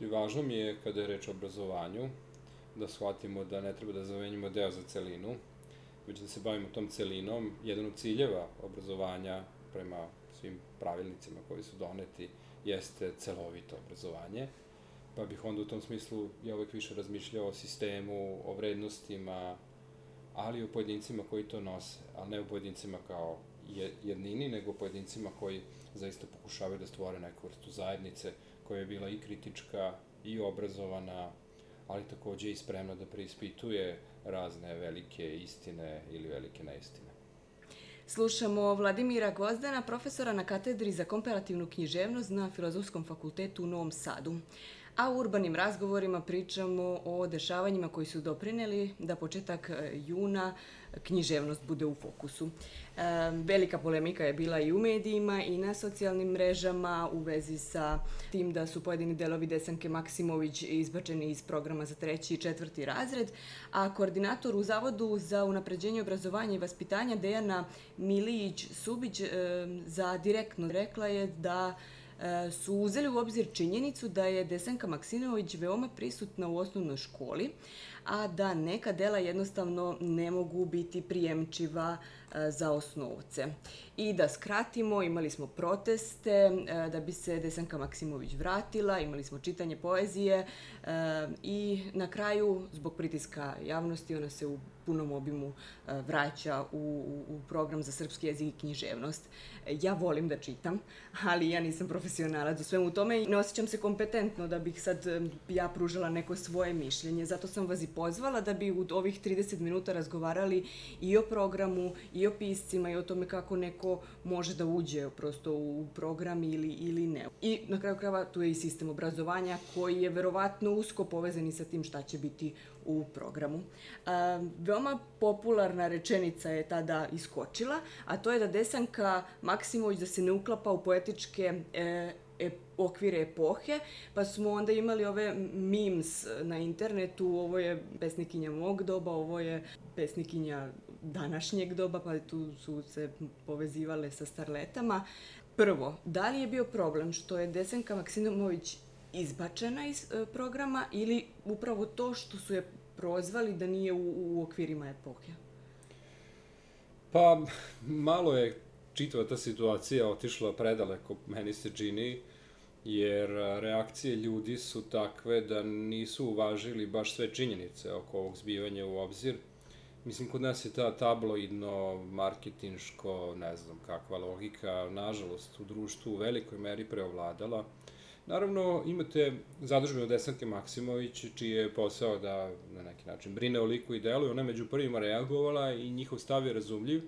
I važno mi je, kada je reč o obrazovanju, da shvatimo da ne treba da zamenjimo deo za celinu, već da se bavimo tom celinom. Jedan od ciljeva obrazovanja prema svim pravilnicima koji su doneti jeste celovito obrazovanje, pa bih onda u tom smislu ja uvek više razmišljao o sistemu, o vrednostima, ali o pojedincima koji to nose, a ne o pojedincima kao jednini, nego o pojedincima koji zaista pokušavaju da stvore neku vrstu zajednice koja je bila i kritička, i obrazovana, ali takođe i spremna da preispituje razne velike istine ili velike neistine. Slušamo Vladimira Gvozdana, profesora na katedri za komparativnu književnost na Filozofskom fakultetu u Novom Sadu a u urbanim razgovorima pričamo o dešavanjima koji su doprineli da početak e, juna književnost bude u fokusu. E, velika polemika je bila i u medijima i na socijalnim mrežama u vezi sa tim da su pojedini delovi Desanke Maksimović izbačeni iz programa za treći i četvrti razred, a koordinator u Zavodu za unapređenje obrazovanja i vaspitanja Dejana Milijić-Subić e, za direktno rekla je da su uzeli u obzir činjenicu da je Desanka Maksimović veoma prisutna u osnovnoj školi, a da neka dela jednostavno ne mogu biti prijemčiva e, za osnovce. I da skratimo, imali smo proteste e, da bi se Desanka Maksimović vratila, imali smo čitanje poezije e, i na kraju, zbog pritiska javnosti, ona se u punom obimu vraća u, u program za srpski jezik i književnost. Ja volim da čitam, ali ja nisam profesionalac u svemu tome i ne osjećam se kompetentno da bih sad ja pružala neko svoje mišljenje. Zato sam vas i pozvala da bi u ovih 30 minuta razgovarali i o programu, i o piscima, i o tome kako neko može da uđe prosto u program ili, ili ne. I na kraju krava tu je i sistem obrazovanja koji je verovatno usko povezan i sa tim šta će biti u programu. A, veoma popularna rečenica je tada iskočila, a to je da Desanka Maksimović da se ne uklapa u poetičke e, e, okvire epohe, pa smo onda imali ove memes na internetu, ovo je pesnikinja mog doba, ovo je pesnikinja današnjeg doba, pa tu su se povezivale sa starletama. Prvo, da li je bio problem što je Desenka Maksimović izbačena iz e, programa ili upravo to što su je prozvali da nije u, u okvirima epohe? Pa, malo je čitava ta situacija otišla predaleko, meni se čini, jer reakcije ljudi su takve da nisu uvažili baš sve činjenice oko ovog zbivanja u obzir. Mislim, kod nas je ta tabloidno, marketinško, ne znam kakva logika, nažalost, u društvu u velikoj meri preovladala. Naravno, imate zadužbenu Desanke Maksimović, čiji je posao da na neki način brine o liku i delu i ona među prvima reagovala i njihov stav je razumljiv.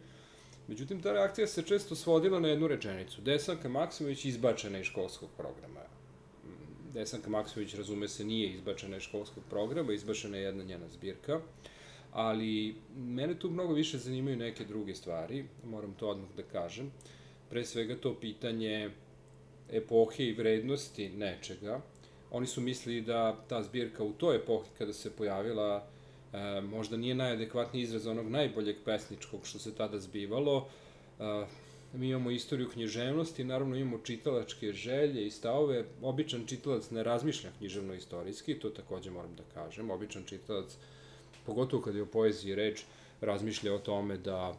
Međutim, ta reakcija se često svodila na jednu rečenicu. Desanka Maksimović izbačena iz školskog programa. Desanka Maksimović, razume se, nije izbačena iz školskog programa, izbačena je jedna njena zbirka, ali mene tu mnogo više zanimaju neke druge stvari, moram to odmah da kažem. Pre svega to pitanje epohe i vrednosti nečega. Oni su mislili da ta zbirka u toj epohi kada se pojavila e, možda nije najadekvatniji izraz onog najboljeg pesničkog što se tada zbivalo. E, mi imamo istoriju književnosti, naravno imamo čitalačke želje i stavove. Običan čitalac ne razmišlja književno-istorijski, to takođe moram da kažem. Običan čitalac, pogotovo kad je o poeziji reč, razmišlja o tome da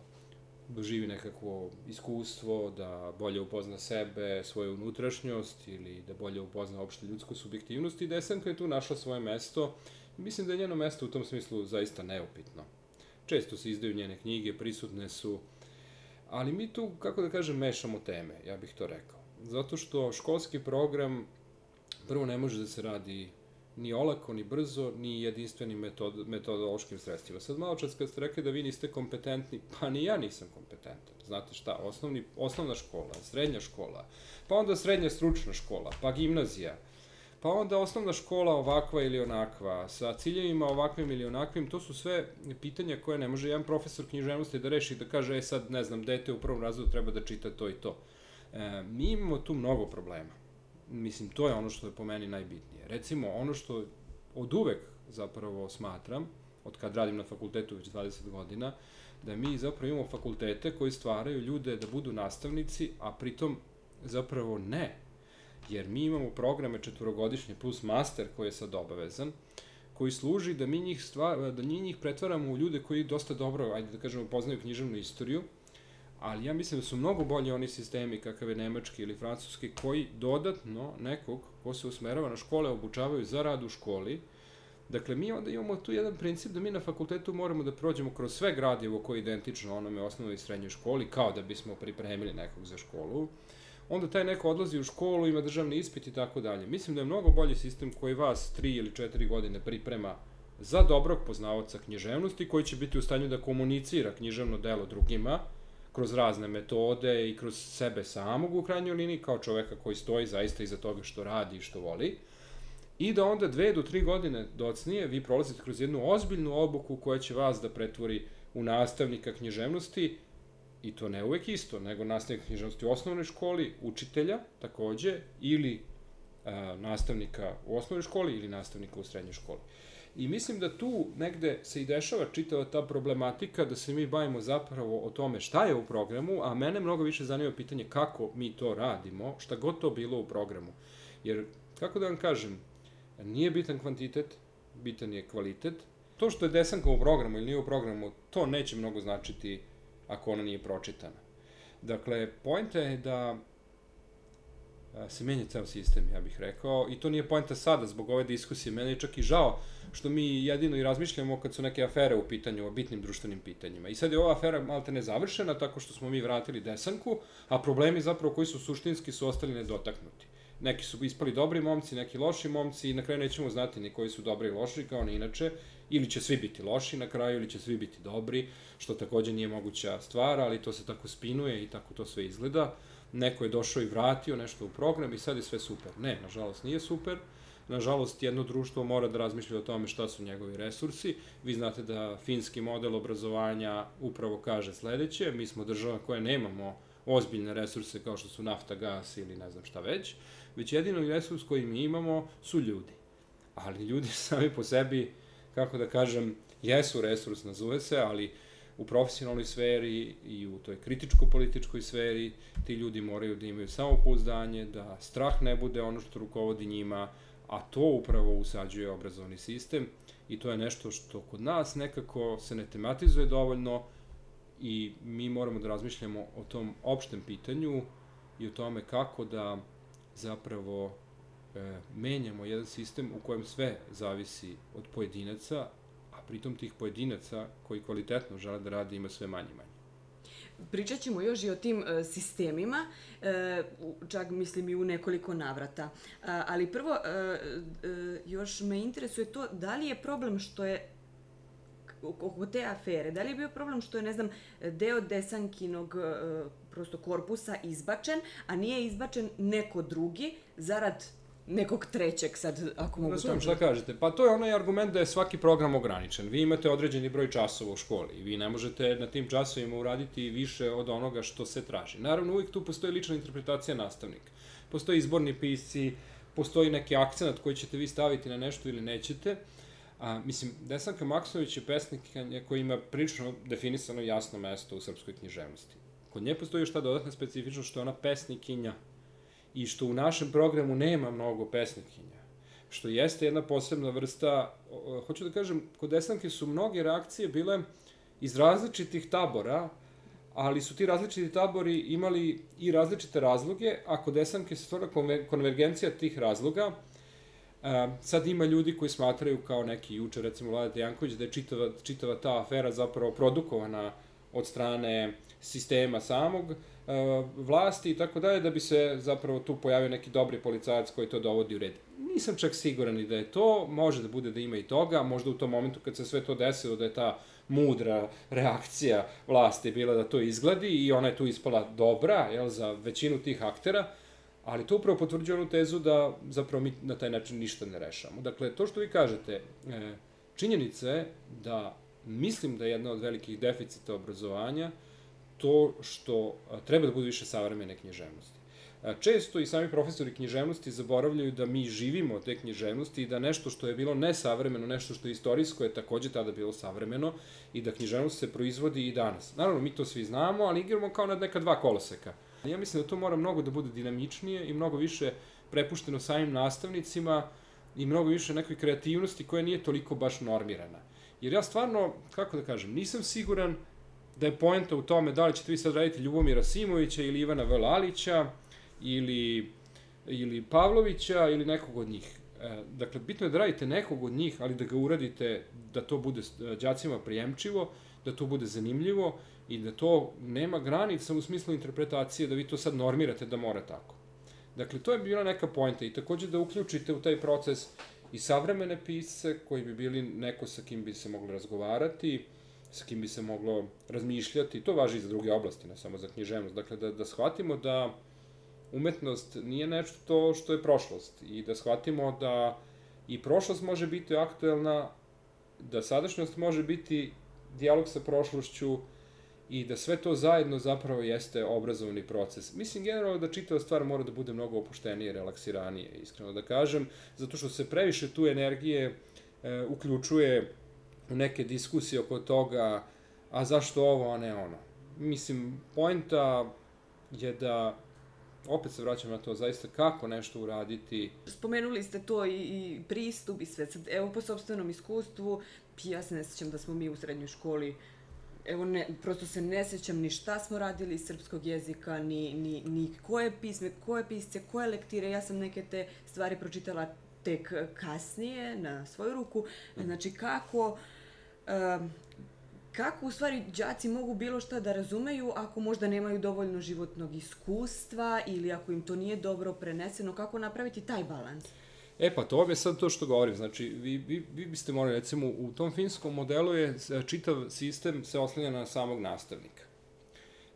doživi nekakvo iskustvo, da bolje upozna sebe, svoju unutrašnjost ili da bolje upozna opšte ljudsku subjektivnost i Desanka je tu našla svoje mesto Mislim da je njeno mesto u tom smislu zaista neupitno. Često se izdaju njene knjige, prisutne su, ali mi tu, kako da kažem, mešamo teme, ja bih to rekao. Zato što školski program prvo ne može da se radi ni olako, ni brzo, ni jedinstvenim metod, metodološkim sredstvima. Sad malo čas kad ste rekli da vi niste kompetentni, pa ni ja nisam kompetentan. Znate šta, osnovni, osnovna škola, srednja škola, pa onda srednja stručna škola, pa gimnazija, Pa onda osnovna škola ovakva ili onakva, sa ciljevima ovakvim ili onakvim, to su sve pitanja koje ne može jedan profesor književnosti da reši da kaže, e sad, ne znam, dete u prvom razredu treba da čita to i to. E, mi imamo tu mnogo problema. Mislim, to je ono što je po meni najbitnije. Recimo, ono što od uvek zapravo smatram, od kad radim na fakultetu već 20 godina, da mi zapravo imamo fakultete koji stvaraju ljude da budu nastavnici, a pritom zapravo ne jer mi imamo programe četvorogodišnje plus master koji je sad obavezan, koji služi da mi njih, stvar, da mi njih pretvaramo u ljude koji dosta dobro, ajde da kažemo, poznaju književnu istoriju, ali ja mislim da su mnogo bolji oni sistemi kakav je nemački ili francuski koji dodatno nekog ko se usmerava na škole obučavaju za rad u školi. Dakle, mi onda imamo tu jedan princip da mi na fakultetu moramo da prođemo kroz sve gradivo koje je identično onome osnovnoj i srednjoj školi, kao da bismo pripremili nekog za školu. Onda taj neko odlazi u školu, ima državni ispit i tako dalje. Mislim da je mnogo bolji sistem koji vas tri ili četiri godine priprema za dobrog poznavaca književnosti koji će biti u stanju da komunicira književno delo drugima, kroz razne metode i kroz sebe samog u krajnjoj liniji, kao čoveka koji stoji zaista iza toga što radi i što voli. I da onda dve do tri godine docnije vi prolazite kroz jednu ozbiljnu obuku koja će vas da pretvori u nastavnika književnosti i to ne uvek isto, nego nastavnika književnosti u osnovnoj školi, učitelja takođe, ili a, nastavnika u osnovnoj školi ili nastavnika u srednjoj školi. I mislim da tu negde se i dešava čitava ta problematika da se mi bavimo zapravo o tome šta je u programu, a mene mnogo više zanima pitanje kako mi to radimo, šta god to bilo u programu. Jer, kako da vam kažem, nije bitan kvantitet, bitan je kvalitet. To što je desanka u programu ili nije u programu, to neće mnogo značiti ako ona nije pročitana. Dakle, pojenta je da se menja ceo sistem, ja bih rekao, i to nije pojenta sada zbog ove diskusije. Mene je čak i žao što mi jedino i razmišljamo kad su neke afere u pitanju, o bitnim društvenim pitanjima. I sad je ova afera malte ne završena tako što smo mi vratili desanku, a problemi zapravo koji su suštinski su ostali nedotaknuti. Neki su ispali dobri momci, neki loši momci i na kraju nećemo znati ni koji su dobri i loši kao ni inače, ili će svi biti loši na kraju ili će svi biti dobri, što takođe nije moguća stvar, ali to se tako spinuje i tako to sve izgleda. Neko je došao i vratio nešto u program i sad je sve super. Ne, nažalost nije super. Nažalost, jedno društvo mora da razmišlja o tome šta su njegovi resursi. Vi znate da finski model obrazovanja upravo kaže sledeće. Mi smo država koja nemamo ozbiljne resurse kao što su nafta, gas ili ne znam šta već, već jedino resurs koji mi imamo su ljudi. Ali ljudi sami po sebi, kako da kažem, jesu resurs, nazove se, ali u profesionalnoj sferi i u toj kritičko-političkoj sferi ti ljudi moraju da imaju samopouzdanje, da strah ne bude ono što rukovodi njima, a to upravo usađuje obrazovni sistem i to je nešto što kod nas nekako se ne tematizuje dovoljno i mi moramo da razmišljamo o tom opštem pitanju i o tome kako da zapravo e, menjamo jedan sistem u kojem sve zavisi od pojedinaca, a pritom tih pojedinaca koji kvalitetno žele da rade ima sve manje manje. Pričat ćemo još i o tim e, sistemima, e, čak mislim i u nekoliko navrata. Ali prvo, e, još me interesuje to da li je problem što je oko te afere, da li je bio problem što je, ne znam, deo desankinog prosto korpusa izbačen, a nije izbačen neko drugi zarad nekog trećeg sad, ako mogu to... šta kažete. Pa to je onaj argument da je svaki program ograničen. Vi imate određeni broj časova u školi i vi ne možete na tim časovima uraditi više od onoga što se traži. Naravno, uvijek tu postoji lična interpretacija nastavnika. Postoji izborni pisci, postoji neki akcenat koji ćete vi staviti na nešto ili nećete. A, mislim, Desanka Maksović je pesnik koji ima prilično definisano jasno mesto u srpskoj književnosti. Kod nje postoji još ta dodatna specifičnost što je ona pesnikinja i što u našem programu nema mnogo pesnikinja, što jeste jedna posebna vrsta, hoću da kažem, kod Desanke su mnoge reakcije bile iz različitih tabora, ali su ti različiti tabori imali i različite razloge, a kod Desanke se stvora konvergencija tih razloga, sad ima ljudi koji smatraju kao neki juče, recimo Vlada Janković, da je čitava, čitava ta afera zapravo produkovana od strane sistema samog, E, vlasti i tako dalje, da bi se zapravo tu pojavio neki dobri policajac koji to dovodi u red. Nisam čak siguran i da je to, može da bude da ima i toga, možda u tom momentu kad se sve to desilo da je ta mudra reakcija vlasti bila da to izgledi i ona je tu ispala dobra, jel, za većinu tih aktera, ali to upravo potvrđuje onu tezu da zapravo mi na taj način ništa ne rešamo. Dakle, to što vi kažete, e, činjenica je da mislim da je jedna od velikih deficita obrazovanja to što treba da bude više savremene književnosti. Često i sami profesori književnosti zaboravljaju da mi živimo te književnosti i da nešto što je bilo nesavremeno, nešto što je istorijsko je takođe tada bilo savremeno i da književnost se proizvodi i danas. Naravno, mi to svi znamo, ali igramo kao na neka dva koloseka. Ja mislim da to mora mnogo da bude dinamičnije i mnogo više prepušteno samim nastavnicima i mnogo više nekoj kreativnosti koja nije toliko baš normirana. Jer ja stvarno, kako da kažem, nisam siguran da je poenta u tome da li ćete vi sad raditi Ljubomira Simovića ili Ivana Velalića ili, ili Pavlovića ili nekog od njih. E, dakle, bitno je da radite nekog od njih, ali da ga uradite da to bude đacima prijemčivo, da to bude zanimljivo i da to nema granica u smislu interpretacije, da vi to sad normirate da mora tako. Dakle, to je bila neka pojenta i takođe da uključite u taj proces i savremene pisce koji bi bili neko sa kim bi se moglo razgovarati, sa kim bi se moglo razmišljati, to važi i za druge oblasti, ne samo za književnost. Dakle, da, da shvatimo da umetnost nije nešto to što je prošlost i da shvatimo da i prošlost može biti aktuelna, da sadašnjost može biti dijalog sa prošlošću i da sve to zajedno zapravo jeste obrazovni proces. Mislim generalno da čitava stvar mora da bude mnogo opuštenije, relaksiranije, iskreno da kažem, zato što se previše tu energije e, uključuje neke diskusije oko toga, a zašto ovo, a ne ono. Mislim, poenta je da opet se vraćam na to, zaista kako nešto uraditi. Spomenuli ste to i, i pristup i sve. Sad, evo, po sobstvenom iskustvu, ja se ne sećam da smo mi u srednjoj školi evo ne, prosto se ne sećam ni šta smo radili iz srpskog jezika, ni, ni, ni koje pisme, koje pisce, koje lektire, ja sam neke te stvari pročitala tek kasnije na svoju ruku, mhm. znači kako, um, kako u stvari đaci mogu bilo šta da razumeju ako možda nemaju dovoljno životnog iskustva ili ako im to nije dobro preneseno, kako napraviti taj balans? E pa to je sad to što govorim, znači vi, vi, vi biste morali, recimo u tom finskom modelu je čitav sistem se oslanja na samog nastavnika.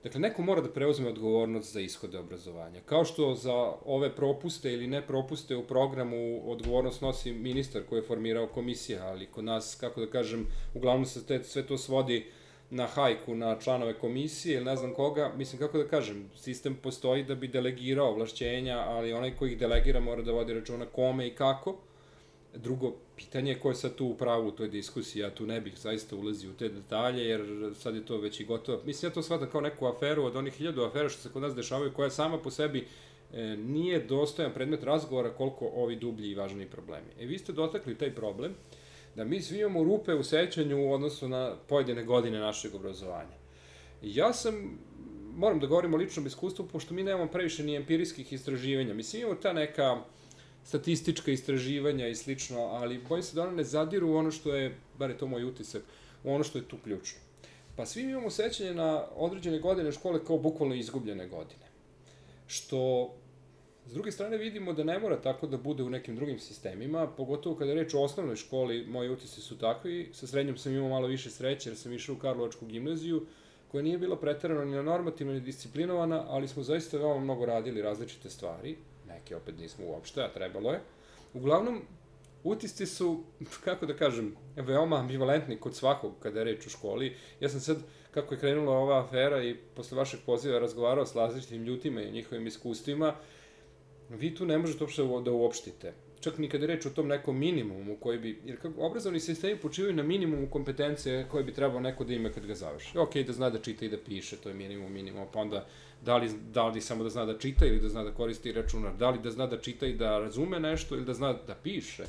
Dakle, neko mora da preuzme odgovornost za ishode obrazovanja. Kao što za ove propuste ili ne propuste u programu odgovornost nosi ministar koji je formirao komisija, ali kod nas, kako da kažem, uglavnom se te, sve to svodi na hajku, na članove komisije ili ne znam koga, mislim kako da kažem, sistem postoji da bi delegirao ovlašćenja, ali onaj koji ih delegira mora da vodi računa kome i kako. Drugo, pitanje je ko je sad tu u pravu u toj diskusiji, ja tu ne bih zaista ulazio u te detalje, jer sad je to već i gotovo. Mislim, ja to shvatam kao neku aferu od onih hiljadu afera što se kod nas dešavaju, koja sama po sebi e, nije dostojan predmet razgovora koliko ovi dublji i važni problemi. E, vi ste dotakli taj problem, da mi svi imamo rupe u sećanju u odnosu na pojedine godine našeg obrazovanja. Ja sam, moram da govorim o ličnom iskustvu, pošto mi nemamo previše ni empirijskih istraživanja. Mislim, imamo ta neka statistička istraživanja i slično, ali bojim se da one ne zadiru u ono što je, bar je to moj utisak, u ono što je tu ključno. Pa svi imamo sećanje na određene godine škole kao bukvalno izgubljene godine. Što S druge strane vidimo da ne mora tako da bude u nekim drugim sistemima, pogotovo kada je reč o osnovnoj školi, moji utisi su takvi, sa srednjom sam imao malo više sreće jer sam išao u Karlovačku gimnaziju, koja nije bila pretarano ni normativno ni disciplinovana, ali smo zaista veoma mnogo radili različite stvari, neke opet nismo uopšte, a trebalo je. Uglavnom, utisci su, kako da kažem, veoma ambivalentni kod svakog kada je reč o školi. Ja sam sad, kako je krenula ova afera i posle vašeg poziva razgovarao s različitim ljutima i njihovim iskustvima, vi tu ne možete uopšte da uopštite. Čak ni kada reč o tom nekom minimumu koji bi, jer kako obrazovni sistemi počivaju na minimumu kompetencije koje bi trebao neko da ima kad ga završi. Ok, da zna da čita i da piše, to je minimum minimum, pa onda da li, da li samo da zna da čita ili da zna da koristi računar, da li da zna da čita i da razume nešto ili da zna da piše,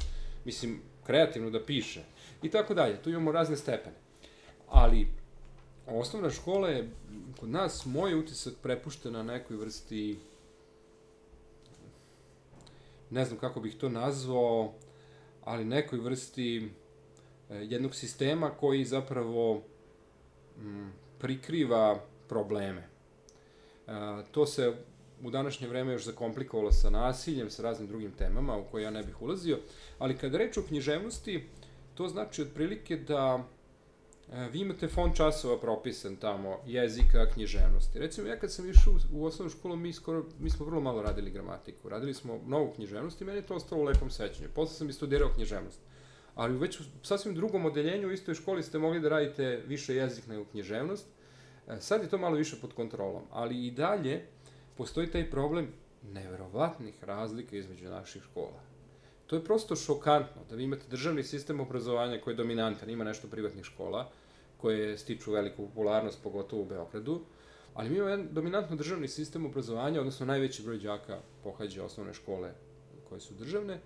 mislim, kreativno da piše i tako dalje. Tu imamo razne stepene. Ali, osnovna škola je kod nas, moj utisak prepuštena nekoj vrsti ne znam kako bih to nazvao, ali nekoj vrsti e, jednog sistema koji zapravo m, prikriva probleme. E, to se u današnje vreme još zakomplikovalo sa nasiljem, sa raznim drugim temama u koje ja ne bih ulazio, ali kada reč o književnosti, to znači otprilike da vi imate fond časova propisan tamo, jezika, književnosti. Recimo, ja kad sam išao u osnovnu školu, mi, skoro, mi smo vrlo malo radili gramatiku. Radili smo mnogo književnosti i meni je to ostalo u lepom sećanju. Posle sam i studirao književnost. Ali već u sasvim drugom odeljenju u istoj školi ste mogli da radite više jezik nego književnost. E, sad je to malo više pod kontrolom, ali i dalje postoji taj problem neverovatnih razlika između naših škola. To je prosto šokantno da vi imate državni sistem obrazovanja koji je dominantan, ima nešto privatnih škola koje stiču veliku popularnost, pogotovo u Beogradu, ali mi imamo jedan dominantno državni sistem obrazovanja, odnosno najveći broj đaka pohađa osnovne škole koje su državne,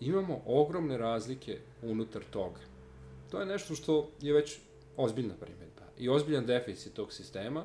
imamo ogromne razlike unutar toga. To je nešto što je već ozbiljna primjedba i ozbiljan deficit tog sistema,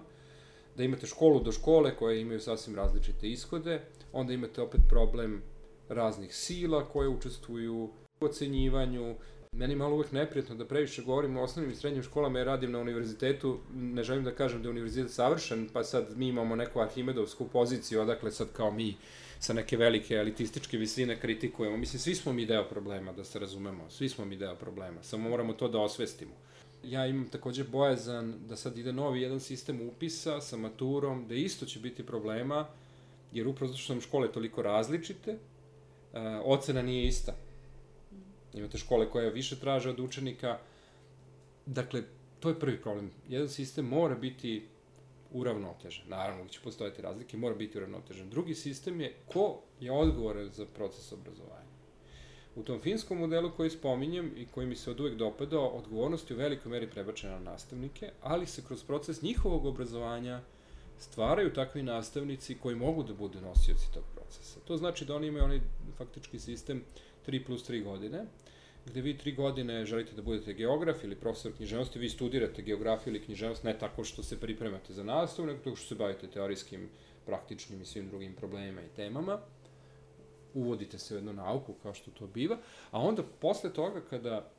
da imate školu do škole koje imaju sasvim različite ishode, onda imate opet problem raznih sila koje učestvuju u ocenjivanju. Meni je malo uvek neprijatno da previše govorim o osnovnim i srednjim školama, jer radim na univerzitetu, ne želim da kažem da je univerzitet savršen, pa sad mi imamo neku arhimedovsku poziciju, odakle sad kao mi sa neke velike elitističke visine kritikujemo. Mislim, svi smo mi deo problema, da se razumemo, svi smo mi deo problema, samo moramo to da osvestimo. Ja imam takođe bojazan da sad ide novi jedan sistem upisa sa maturom, da isto će biti problema, jer upravo zato što nam škole toliko različite, ocena nije ista. Imate škole koje više traže od učenika. Dakle, to je prvi problem. Jedan sistem mora biti uravnotežen. Naravno, će postojati razlike, mora biti uravnotežen. Drugi sistem je ko je odgovoran za proces obrazovanja. U tom finskom modelu koji spominjem i koji mi se od uvek dopadao, odgovornost je u velikoj meri prebačena na nastavnike, ali se kroz proces njihovog obrazovanja stvaraju takvi nastavnici koji mogu da budu nosioci tog procesa. To znači da oni imaju onaj faktički sistem 3 plus 3 godine, gde vi tri godine želite da budete geograf ili profesor književnosti, vi studirate geografiju ili književnost ne tako što se pripremate za nastavu, nego tako što se bavite teorijskim, praktičnim i svim drugim problemima i temama. Uvodite se u jednu nauku kao što to biva, a onda posle toga kada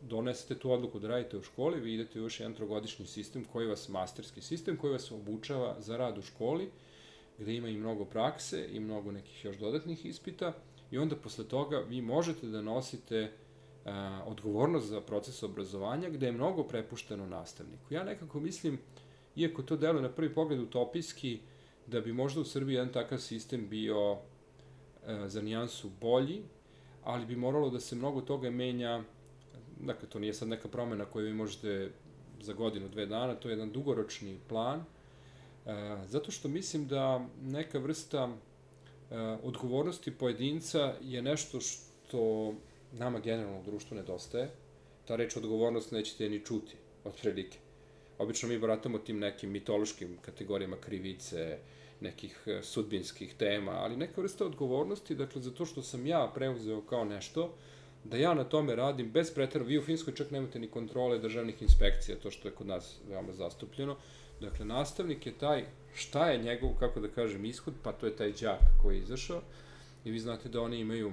donesete tu odluku da radite u školi, vi idete u još jedan trogodišnji sistem koji vas, masterski sistem, koji vas obučava za rad u školi, gde ima i mnogo prakse i mnogo nekih još dodatnih ispita, i onda posle toga vi možete da nosite a, odgovornost za proces obrazovanja gde je mnogo prepušteno nastavniku. Ja nekako mislim, iako to deluje na prvi pogled utopijski, da bi možda u Srbiji jedan takav sistem bio a, za nijansu bolji, ali bi moralo da se mnogo toga menja, dakle to nije sad neka promena koju vi možete za godinu, dve dana, to je jedan dugoročni plan, a, zato što mislim da neka vrsta E, odgovornosti pojedinca je nešto što nama generalno u društvu nedostaje. Ta reč odgovornost nećete ni čuti, otprilike. Obično mi baratamo tim nekim mitološkim kategorijama krivice, nekih e, sudbinskih tema, ali neka vrsta odgovornosti, dakle, za to što sam ja preuzeo kao nešto, da ja na tome radim bez pretera. Vi u Finskoj čak nemate ni kontrole državnih inspekcija, to što je kod nas veoma zastupljeno. Dakle, nastavnik je taj šta je njegov, kako da kažem, ishod, pa to je taj đak koji je izašao. I vi znate da oni imaju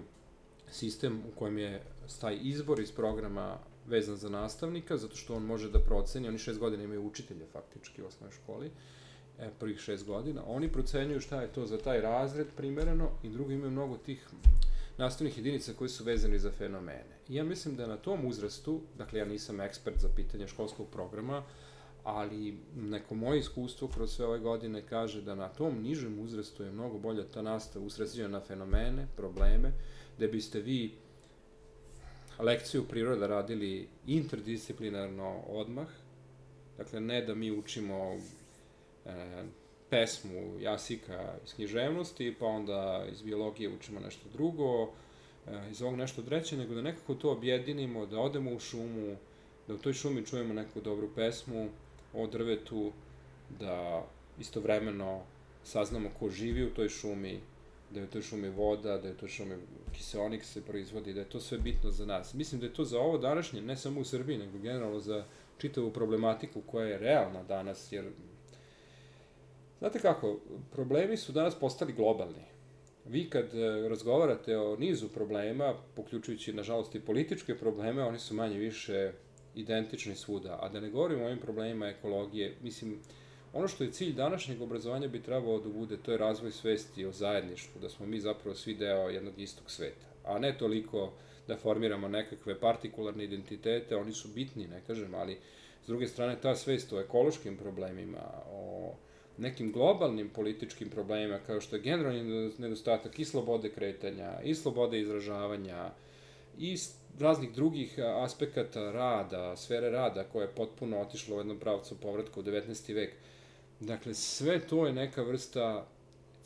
sistem u kojem je taj izbor iz programa vezan za nastavnika, zato što on može da proceni, oni šest godina imaju učitelje faktički u osnovnoj školi, e, prvih šest godina, oni procenjuju šta je to za taj razred primereno i drugo imaju mnogo tih nastavnih jedinica koji su vezani za fenomene. I ja mislim da na tom uzrastu, dakle ja nisam ekspert za pitanje školskog programa, ali neko moje iskustvo kroz sve ove godine kaže da na tom nižem uzrastu je mnogo bolja ta nastava usredsređena na fenomene, probleme, da biste vi lekciju priroda radili interdisciplinarno odmah, dakle ne da mi učimo e, pesmu Jasika iz književnosti, pa onda iz biologije učimo nešto drugo, e, iz ovog nešto treće, nego da nekako to objedinimo, da odemo u šumu, da u toj šumi čujemo neku dobru pesmu, o drvetu, da istovremeno saznamo ko živi u toj šumi, da je u toj šumi voda, da je u toj šumi kiseonik se proizvodi, da je to sve bitno za nas. Mislim da je to za ovo današnje, ne samo u Srbiji, nego generalno za čitavu problematiku koja je realna danas, jer Znate kako, problemi su danas postali globalni. Vi kad e, razgovarate o nizu problema, poključujući, nažalost, i političke probleme, oni su manje više identični svuda. A da ne govorimo o ovim problemima ekologije, mislim, ono što je cilj današnjeg obrazovanja bi trebalo da bude, to je razvoj svesti o zajedništvu, da smo mi zapravo svi deo jednog istog sveta, a ne toliko da formiramo nekakve partikularne identitete, oni su bitni, ne kažem, ali s druge strane ta svest o ekološkim problemima, nekim globalnim političkim problemima, kao što je generalni nedostatak i slobode kretanja, i slobode izražavanja, i raznih drugih aspekata rada, sfere rada koja je potpuno otišla u jednom pravcu povratka u 19. vek. Dakle, sve to je neka vrsta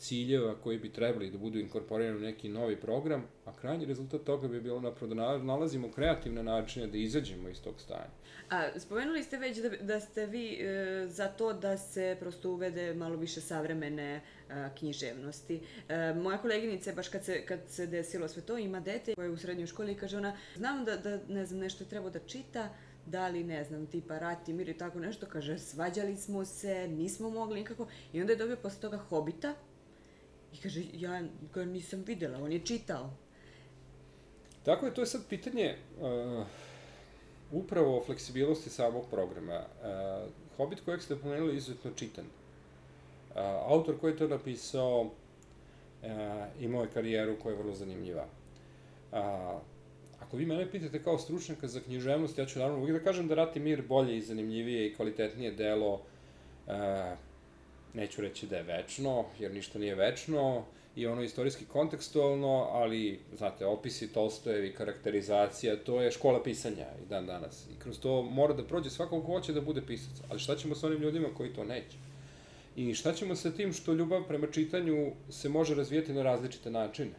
ciljeva koji bi trebali da budu inkorporirani u neki novi program, a krajnji rezultat toga bi bilo napravo da nalazimo kreativne načine da izađemo iz tog stanja. A, spomenuli ste već da, da ste vi e, za to da se prosto uvede malo više savremene a, književnosti. E, moja koleginica je baš kad se, kad se desilo sve to, ima dete koje je u srednjoj školi i kaže ona, znam da, da ne znam, nešto je trebao da čita, da li, ne znam, tipa rat i mir i tako nešto, kaže, svađali smo se, nismo mogli nikako, i onda je dobio posle toga Hobita, i kaže, ja ga nisam videla, on je čitao. Tako je, to je sad pitanje uh, upravo fleksibilnosti samog programa. Uh, Hobbit kojeg ste pomenuli je izuzetno čitan. Uh, autor koji je to napisao uh, imao je karijeru koja je vrlo zanimljiva. Uh, ako vi mene pitate kao stručnjaka za književnost, ja ću naravno uvijek da kažem da Rat i mir bolje i zanimljivije i kvalitetnije delo, uh, neću reći da je večno, jer ništa nije večno, i ono istorijski kontekstualno, ali, znate, opisi Tolstojevi, karakterizacija, to je škola pisanja i dan danas. I kroz to mora da prođe svako ko hoće da bude pisac. Ali šta ćemo sa onim ljudima koji to neće? I šta ćemo sa tim što ljubav prema čitanju se može razvijeti na različite načine?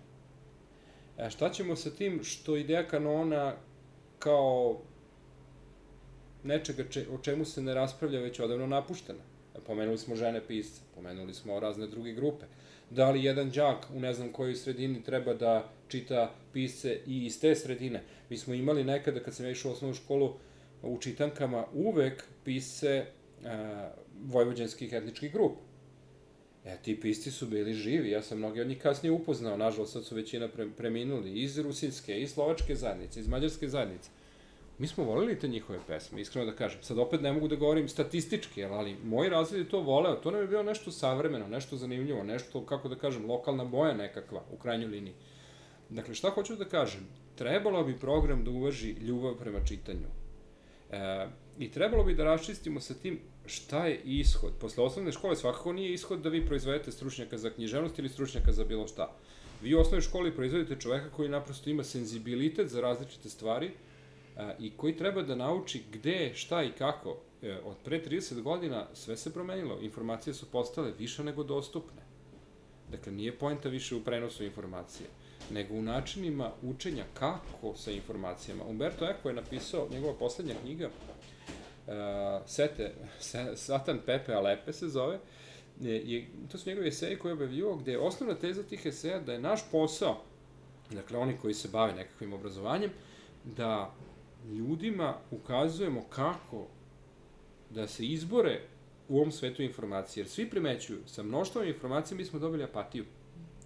E, šta ćemo sa tim što ideja kanona kao nečega če, o čemu se ne raspravlja već odavno napuštena? Pomenuli smo žene pisce, pomenuli smo razne druge grupe. Da li jedan đak u ne znam kojoj sredini treba da čita pisce i iz te sredine? Mi smo imali nekada, kad sam išao u osnovnu školu, u čitankama uvek pisce e, vojvođanskih etničkih grupa. E, ti pisci su bili živi, ja sam mnogi od njih kasnije upoznao, nažalost sad su većina pre, preminuli, iz rusinske, iz slovačke zajednice, iz mađarske zajednice. Mi smo volili te njihove pesme, iskreno da kažem. Sad opet ne mogu da govorim statistički, ali moj razred je to voleo. To nam je bilo nešto savremeno, nešto zanimljivo, nešto, kako da kažem, lokalna boja nekakva, u krajnjoj liniji. Dakle, šta hoću da kažem? Trebalo bi program da uvaži ljubav prema čitanju. E, I trebalo bi da raščistimo sa tim šta je ishod? Posle osnovne škole svakako nije ishod da vi proizvedete stručnjaka za književnost ili stručnjaka za bilo šta. Vi u osnovnoj školi proizvedete čoveka koji naprosto ima senzibilitet za različite stvari i koji treba da nauči gde, šta i kako. E, od pre 30 godina sve se promenilo, informacije su postale više nego dostupne. Dakle, nije poenta više u prenosu informacije, nego u načinima učenja kako sa informacijama. Umberto Eco je napisao, njegova poslednja knjiga, uh, Sete, Satan Pepe Alepe se zove, je, je, to su njegovi eseji koje je objavljivo, gde je osnovna teza tih eseja da je naš posao, dakle oni koji se bave nekakvim obrazovanjem, da ljudima ukazujemo kako da se izbore u ovom svetu informacije. Jer svi primećuju, sa mnoštvom informacija mi smo dobili apatiju,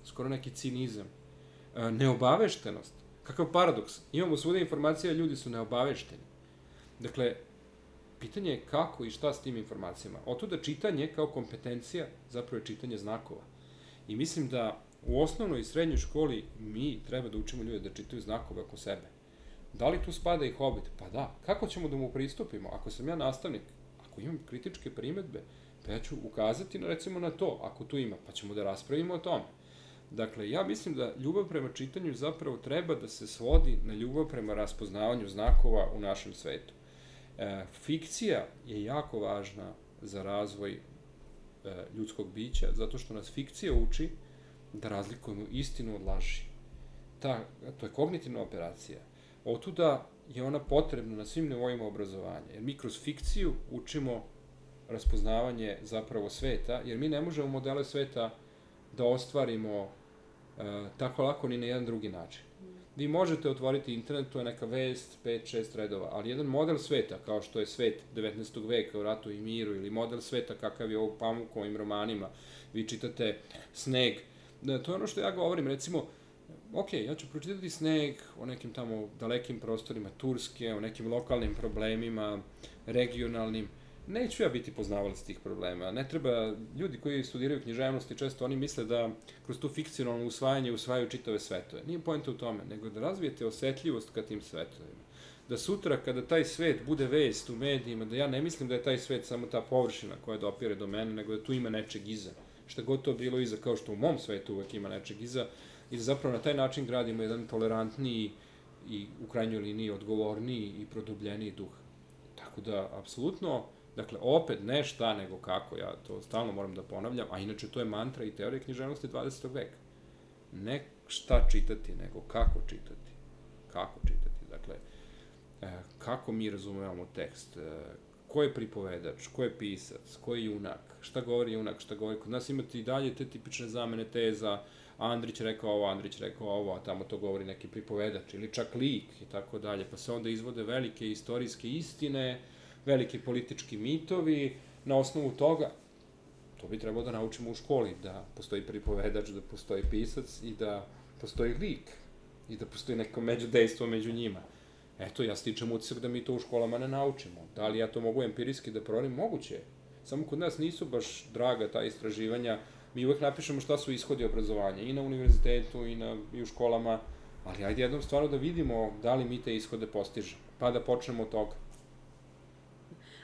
skoro neki cinizam, neobaveštenost. Kakav paradoks. Imamo svuda informacije, a ljudi su neobavešteni. Dakle, pitanje je kako i šta s tim informacijama. da čitanje kao kompetencija zapravo je čitanje znakova. I mislim da u osnovnoj i srednjoj školi mi treba da učimo ljude da čitaju znakove oko sebe. Da li tu spada i hobit? Pa da. Kako ćemo da mu pristupimo? Ako sam ja nastavnik, ako imam kritičke primetbe, pa ja ću ukazati na, recimo na to, ako tu ima, pa ćemo da raspravimo o tome. Dakle, ja mislim da ljubav prema čitanju zapravo treba da se svodi na ljubav prema raspoznavanju znakova u našem svetu. E, fikcija je jako važna za razvoj e, ljudskog bića, zato što nas fikcija uči da razlikujemo istinu od laži. Ta, to je kognitivna operacija. Otuda je ona potrebna na svim nivoima obrazovanja, jer mi kroz fikciju učimo raspoznavanje zapravo sveta, jer mi ne možemo modele sveta da ostvarimo e, tako lako ni na jedan drugi način. Vi možete otvoriti internet, to je neka vest, 5-6 redova, ali jedan model sveta, kao što je svet 19. veka u ratu i miru, ili model sveta kakav je u Pamukovim romanima, vi čitate Sneg, da, to je ono što ja govorim, recimo, ok, ja ću pročitati Sneg o nekim tamo dalekim prostorima Turske, o nekim lokalnim problemima, regionalnim, neću ja biti poznavalac tih problema. Ne treba, ljudi koji studiraju književnosti, često oni misle da kroz tu fikcionalno usvajanje usvajaju čitave svetove. Nije pojenta u tome, nego da razvijete osetljivost ka tim svetovima. Da sutra, kada taj svet bude vest u medijima, da ja ne mislim da je taj svet samo ta površina koja dopire do mene, nego da tu ima nečeg iza. Šta god to bilo iza, kao što u mom svetu uvek ima nečeg iza, i da zapravo na taj način gradimo jedan tolerantniji i u krajnjoj liniji odgovorniji i produbljeniji duh. Tako da, apsolutno, Dakle, opet ne šta nego kako, ja to stalno moram da ponavljam, a inače to je mantra i teorija književnosti 20. veka. Ne šta čitati, nego kako čitati. Kako čitati. Dakle, e, kako mi razumevamo tekst, e, ko je pripovedač, ko je pisac, ko je junak, šta govori junak, šta govori. Kod nas imate i dalje te tipične zamene teza, Andrić rekao ovo, Andrić rekao ovo, a tamo to govori neki pripovedač, ili čak lik i tako dalje. Pa se onda izvode velike istorijske istine, veliki politički mitovi, na osnovu toga, to bi trebalo da naučimo u školi, da postoji pripovedač, da postoji pisac i da postoji lik i da postoji neko međudejstvo među njima. Eto, ja stičem utisak da mi to u školama ne naučimo. Da li ja to mogu empirijski da prorim? Moguće je. Samo kod nas nisu baš draga ta istraživanja. Mi uvek napišemo šta su ishodi obrazovanja i na univerzitetu i, na, i u školama, ali ajde jednom stvarno da vidimo da li mi te ishode postižemo, pa da počnemo od toga.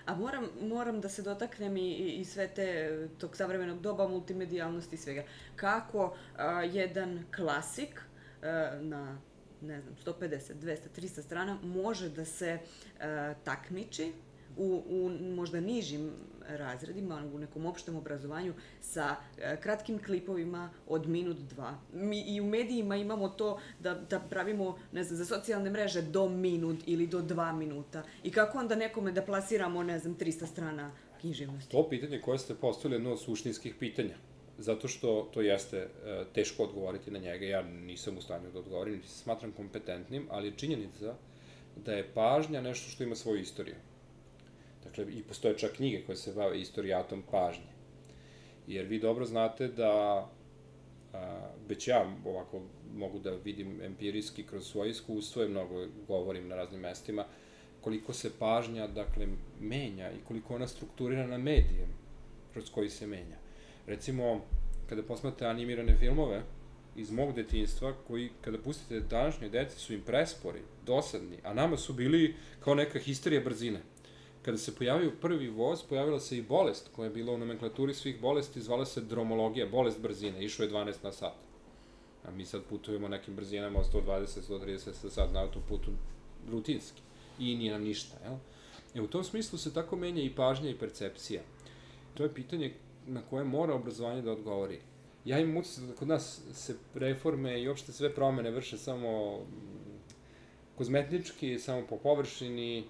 A moram, moram da se dotaknem i, i sve te, tog savremenog doba, multimedijalnosti i svega. Kako a, jedan klasik a, na ne znam, 150, 200, 300 strana može da se a, takmiči u, u možda nižim razredima, u nekom opštem obrazovanju sa e, kratkim klipovima od minut, dva. Mi i u medijima imamo to da, da pravimo, ne znam, za socijalne mreže do minut ili do dva minuta. I kako onda nekome da plasiramo, ne znam, 300 strana književnosti? To pitanje koje ste postavili je jedno od suštinskih pitanja. Zato što to jeste e, teško odgovoriti na njega. Ja nisam u stanju da odgovorim, niti se smatram kompetentnim, ali je činjenica da je pažnja nešto što ima svoju istoriju. Dakle, i postoje čak knjige koje se bave istorijatom pažnje. Jer vi dobro znate da, a, već ja ovako mogu da vidim empirijski kroz svoje iskustvo i mnogo govorim na raznim mestima, koliko se pažnja, dakle, menja i koliko ona strukturira na medijem kroz koji se menja. Recimo, kada posmate animirane filmove iz mog detinjstva, koji, kada pustite današnje deci, su im prespori, dosadni, a nama su bili kao neka histerija brzine kada se pojavio prvi voz, pojavila se i bolest koja je bila u nomenklaturi svih bolesti, zvala se dromologija, bolest brzine, išlo je 12 na sat. A mi sad putujemo nekim brzinama od 120, 130 na sat na autoputu rutinski. I nije nam ništa, jel? E, u tom smislu se tako menja i pažnja i percepcija. To je pitanje na koje mora obrazovanje da odgovori. Ja imam utisak da kod nas se reforme i uopšte sve promene vrše samo kozmetnički, samo po površini,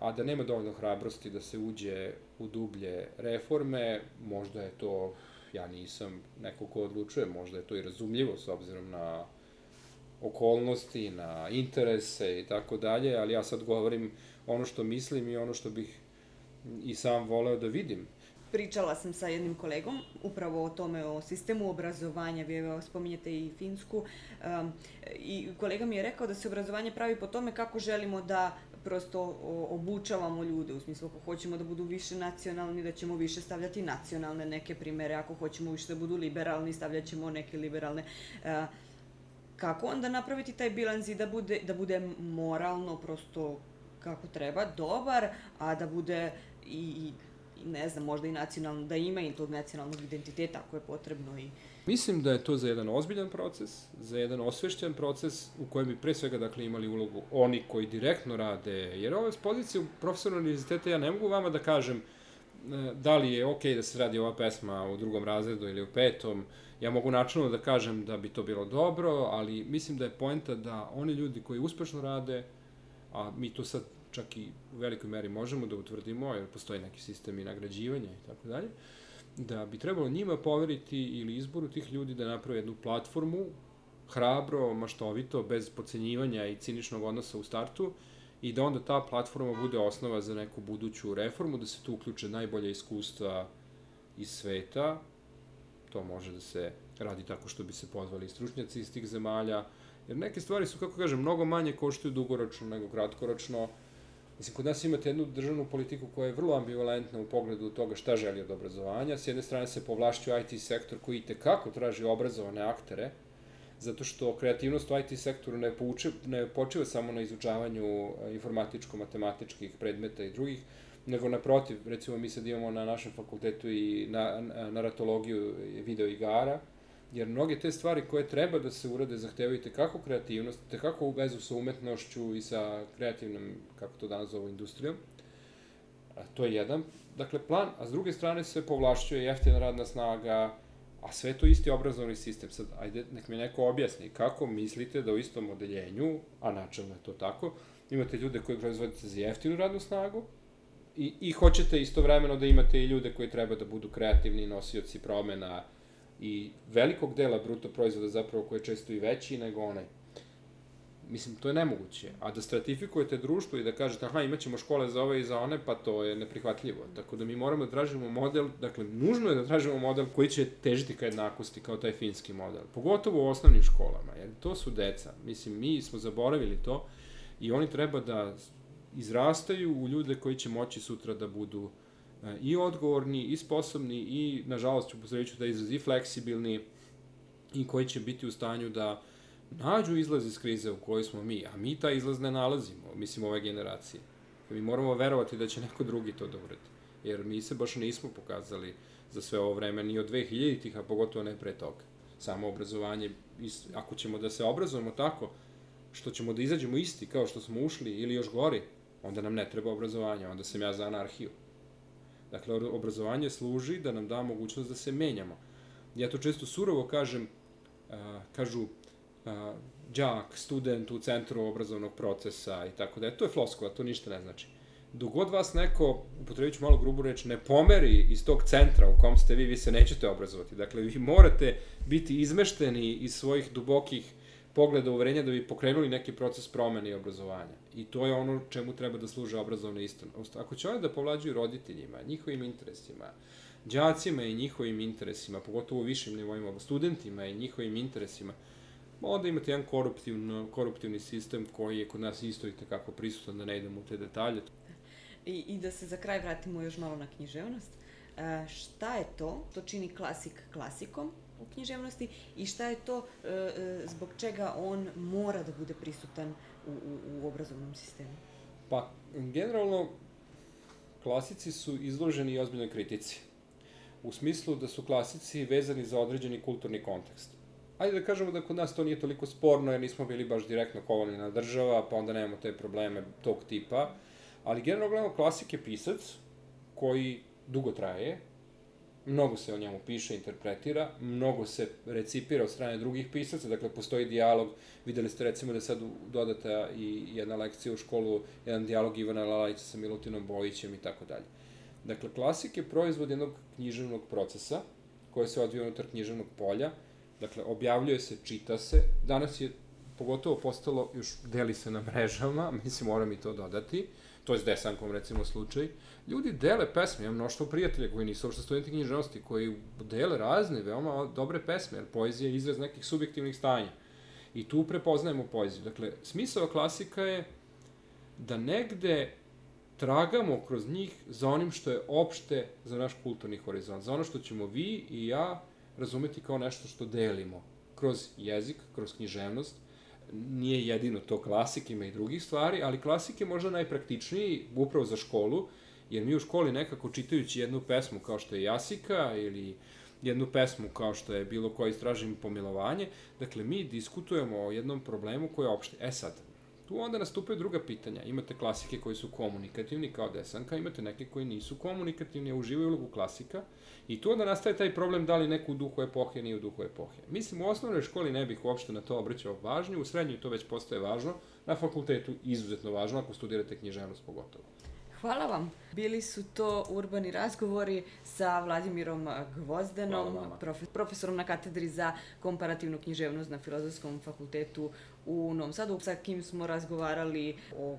a da nema dovoljno hrabrosti da se uđe u dublje reforme, možda je to, ja nisam neko ko odlučuje, možda je to i razumljivo s obzirom na okolnosti, na interese i tako dalje, ali ja sad govorim ono što mislim i ono što bih i sam voleo da vidim. Pričala sam sa jednim kolegom upravo o tome, o sistemu obrazovanja, vi spominjete i Finsku, um, i kolega mi je rekao da se obrazovanje pravi po tome kako želimo da prosto obučavamo ljude, u smislu ako hoćemo da budu više nacionalni, da ćemo više stavljati nacionalne neke primere, ako hoćemo više da budu liberalni, stavljat ćemo neke liberalne. E, kako onda napraviti taj bilans i da bude, da bude moralno prosto kako treba, dobar, a da bude i, i ne znam, možda i nacionalno, da ima i tog nacionalnog identiteta ako je potrebno i Mislim da je to za jedan ozbiljan proces, za jedan osvešćen proces u kojem bi pre svega dakle, imali ulogu oni koji direktno rade, jer ove s pozicije profesora univerziteta ja ne mogu vama da kažem e, da li je okej okay da se radi ova pesma u drugom razredu ili u petom, ja mogu načinno da kažem da bi to bilo dobro, ali mislim da je poenta da oni ljudi koji uspešno rade, a mi to sad čak i u velikoj meri možemo da utvrdimo, jer postoji neki sistem i nagrađivanja i tako dalje, da bi trebalo njima poveriti ili izboru tih ljudi da naprave jednu platformu, hrabro, maštovito, bez pocenjivanja i ciničnog odnosa u startu, i da onda ta platforma bude osnova za neku buduću reformu, da se tu uključe najbolje iskustva iz sveta, to može da se radi tako što bi se pozvali stručnjaci iz tih zemalja, jer neke stvari su, kako kažem, mnogo manje koštuju dugoročno nego kratkoročno, Mislim, kod nas imate jednu državnu politiku koja je vrlo ambivalentna u pogledu toga šta želi od obrazovanja. S jedne strane se povlašćuje IT sektor koji tekako traži obrazovane aktere, zato što kreativnost u IT sektoru ne, pouče, ne počiva samo na izučavanju e, informatičko-matematičkih predmeta i drugih, nego naprotiv, recimo mi sad imamo na našem fakultetu i na, na, naratologiju video igara, jer mnoge te stvari koje treba da se urade zahtevaju te kako kreativnost, te kako u vezu sa umetnošću i sa kreativnom, kako to danas zovu, industrijom. A to je jedan, dakle, plan, a s druge strane se povlašćuje jeftina radna snaga, a sve to isti obrazovni sistem. Sad, ajde, nek mi neko objasni kako mislite da u istom odeljenju, a načelno je to tako, imate ljude koji proizvodite za jeftinu radnu snagu, i, i hoćete istovremeno da imate i ljude koji treba da budu kreativni nosioci promena i velikog dela bruto proizvoda zapravo koji je često i veći nego onaj. Mislim, to je nemoguće. A da stratifikujete društvo i da kažete, aha, imaćemo škole za ove i za one, pa to je neprihvatljivo. Tako da mi moramo da tražimo model, dakle, nužno je da tražimo model koji će težiti ka jednakosti, kao taj finski model. Pogotovo u osnovnim školama, jer to su deca. Mislim, mi smo zaboravili to i oni treba da izrastaju u ljude koji će moći sutra da budu e, i odgovorni, i sposobni, i, nažalost, ću posreću da izraz, i fleksibilni, i koji će biti u stanju da nađu izlaz iz krize u kojoj smo mi, a mi taj izlaz ne nalazimo, mislim, ove generacije. Mi moramo verovati da će neko drugi to da uredi, jer mi se baš nismo pokazali za sve ovo vreme, ni od 2000-ih, a pogotovo ne pre toga. Samo obrazovanje, ako ćemo da se obrazujemo tako, što ćemo da izađemo isti kao što smo ušli ili još gori, onda nam ne treba obrazovanje, onda sam ja za anarhiju. Dakle, obrazovanje služi da nam da mogućnost da se menjamo. Ja to često surovo kažem, kažu a, đak, student u centru obrazovnog procesa i tako da je. To je floskova, to ništa ne znači. Dok god vas neko, upotrebit ću malo grubu reč, ne pomeri iz tog centra u kom ste vi, vi se nećete obrazovati. Dakle, vi morate biti izmešteni iz svojih dubokih pogleda uverenja da bi pokrenuli neki proces promene i obrazovanja. I to je ono čemu treba da služe obrazovne istine. Ako će oni da povlađuju roditeljima, njihovim interesima, đacima i njihovim interesima, pogotovo u višim nivoima, studentima i njihovim interesima, onda imate jedan koruptivno, koruptivni sistem koji je kod nas isto i tekako prisutan, da ne idemo u te detalje. I, I da se za kraj vratimo još malo na književnost. E, šta je to? To čini klasik klasikom, u književnosti i šta je to e, e, zbog čega on mora da bude prisutan u, u, u obrazovnom sistemu? Pa, generalno, klasici su izloženi i ozbiljnoj kritici. U smislu da su klasici vezani za određeni kulturni kontekst. Ajde da kažemo da kod nas to nije toliko sporno, jer nismo bili baš direktno kolonijna država, pa onda nemamo te probleme tog tipa. Ali generalno gledamo, klasik je pisac koji dugo traje, mnogo se o njemu piše, interpretira, mnogo se recipira od strane drugih pisaca, dakle postoji dijalog, videli ste recimo da sad dodata i jedna lekcija u školu, jedan dijalog Ivana Lalajića sa Milutinom Bojićem i tako dalje. Dakle, klasik je proizvod jednog književnog procesa, koje se odvija unutar književnog polja, dakle, objavljuje se, čita se, danas je pogotovo postalo, još deli se na mrežama, mislim, moram i to dodati, to je s Desankom recimo slučaj, ljudi dele pesme, imam mnoštvo prijatelja koji nisu uopšte studenti književnosti, koji dele razne, veoma dobre pesme, jer poezija je izraz nekih subjektivnih stanja. I tu prepoznajemo poeziju. Dakle, smisao klasika je da negde tragamo kroz njih za onim što je opšte za naš kulturni horizont, za ono što ćemo vi i ja razumeti kao nešto što delimo kroz jezik, kroz književnost, nije jedino to klasik, ima i drugih stvari, ali klasik je možda najpraktičniji upravo za školu, jer mi u školi nekako čitajući jednu pesmu kao što je Jasika ili jednu pesmu kao što je bilo koji istražim pomilovanje, dakle mi diskutujemo o jednom problemu koji je opšte. E sad, tu onda nastupaju druga pitanja. Imate klasike koji su komunikativni kao desanka, imate neke koji nisu komunikativni, a uživaju ulogu klasika i tu onda nastaje taj problem da li neko u duhu epohe nije u duhu epohe. Mislim, u osnovnoj školi ne bih uopšte na to obraćao važnju, u srednjoj to već postaje važno, na fakultetu izuzetno važno ako studirate književnost pogotovo. Hvala vam. Bili su to urbani razgovori sa Vladimirom Gvozdenom, profe, profesorom na katedri za komparativnu književnost na Filozofskom fakultetu u Novom Sadu, sa kim smo razgovarali o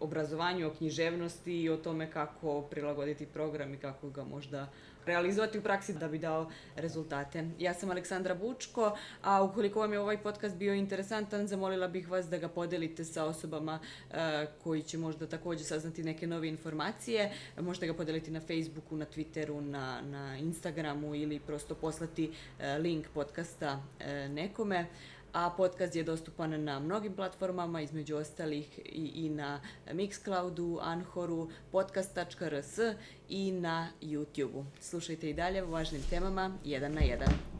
obrazovanju, o književnosti i o tome kako prilagoditi program i kako ga možda realizovati u praksi da bi dao rezultate. Ja sam Aleksandra Bučko, a ukoliko vam je ovaj podcast bio interesantan, zamolila bih vas da ga podelite sa osobama uh, koji će možda takođe saznati neke nove informacije. Možete ga podeliti na Facebooku, na Twitteru, na, na Instagramu ili prosto poslati uh, link podcasta uh, nekome a podcast je dostupan na mnogim platformama, između ostalih i, i na Mixcloudu, Anhoru, podcast.rs i na YouTubeu. Slušajte i dalje o važnim temama, jedan na jedan.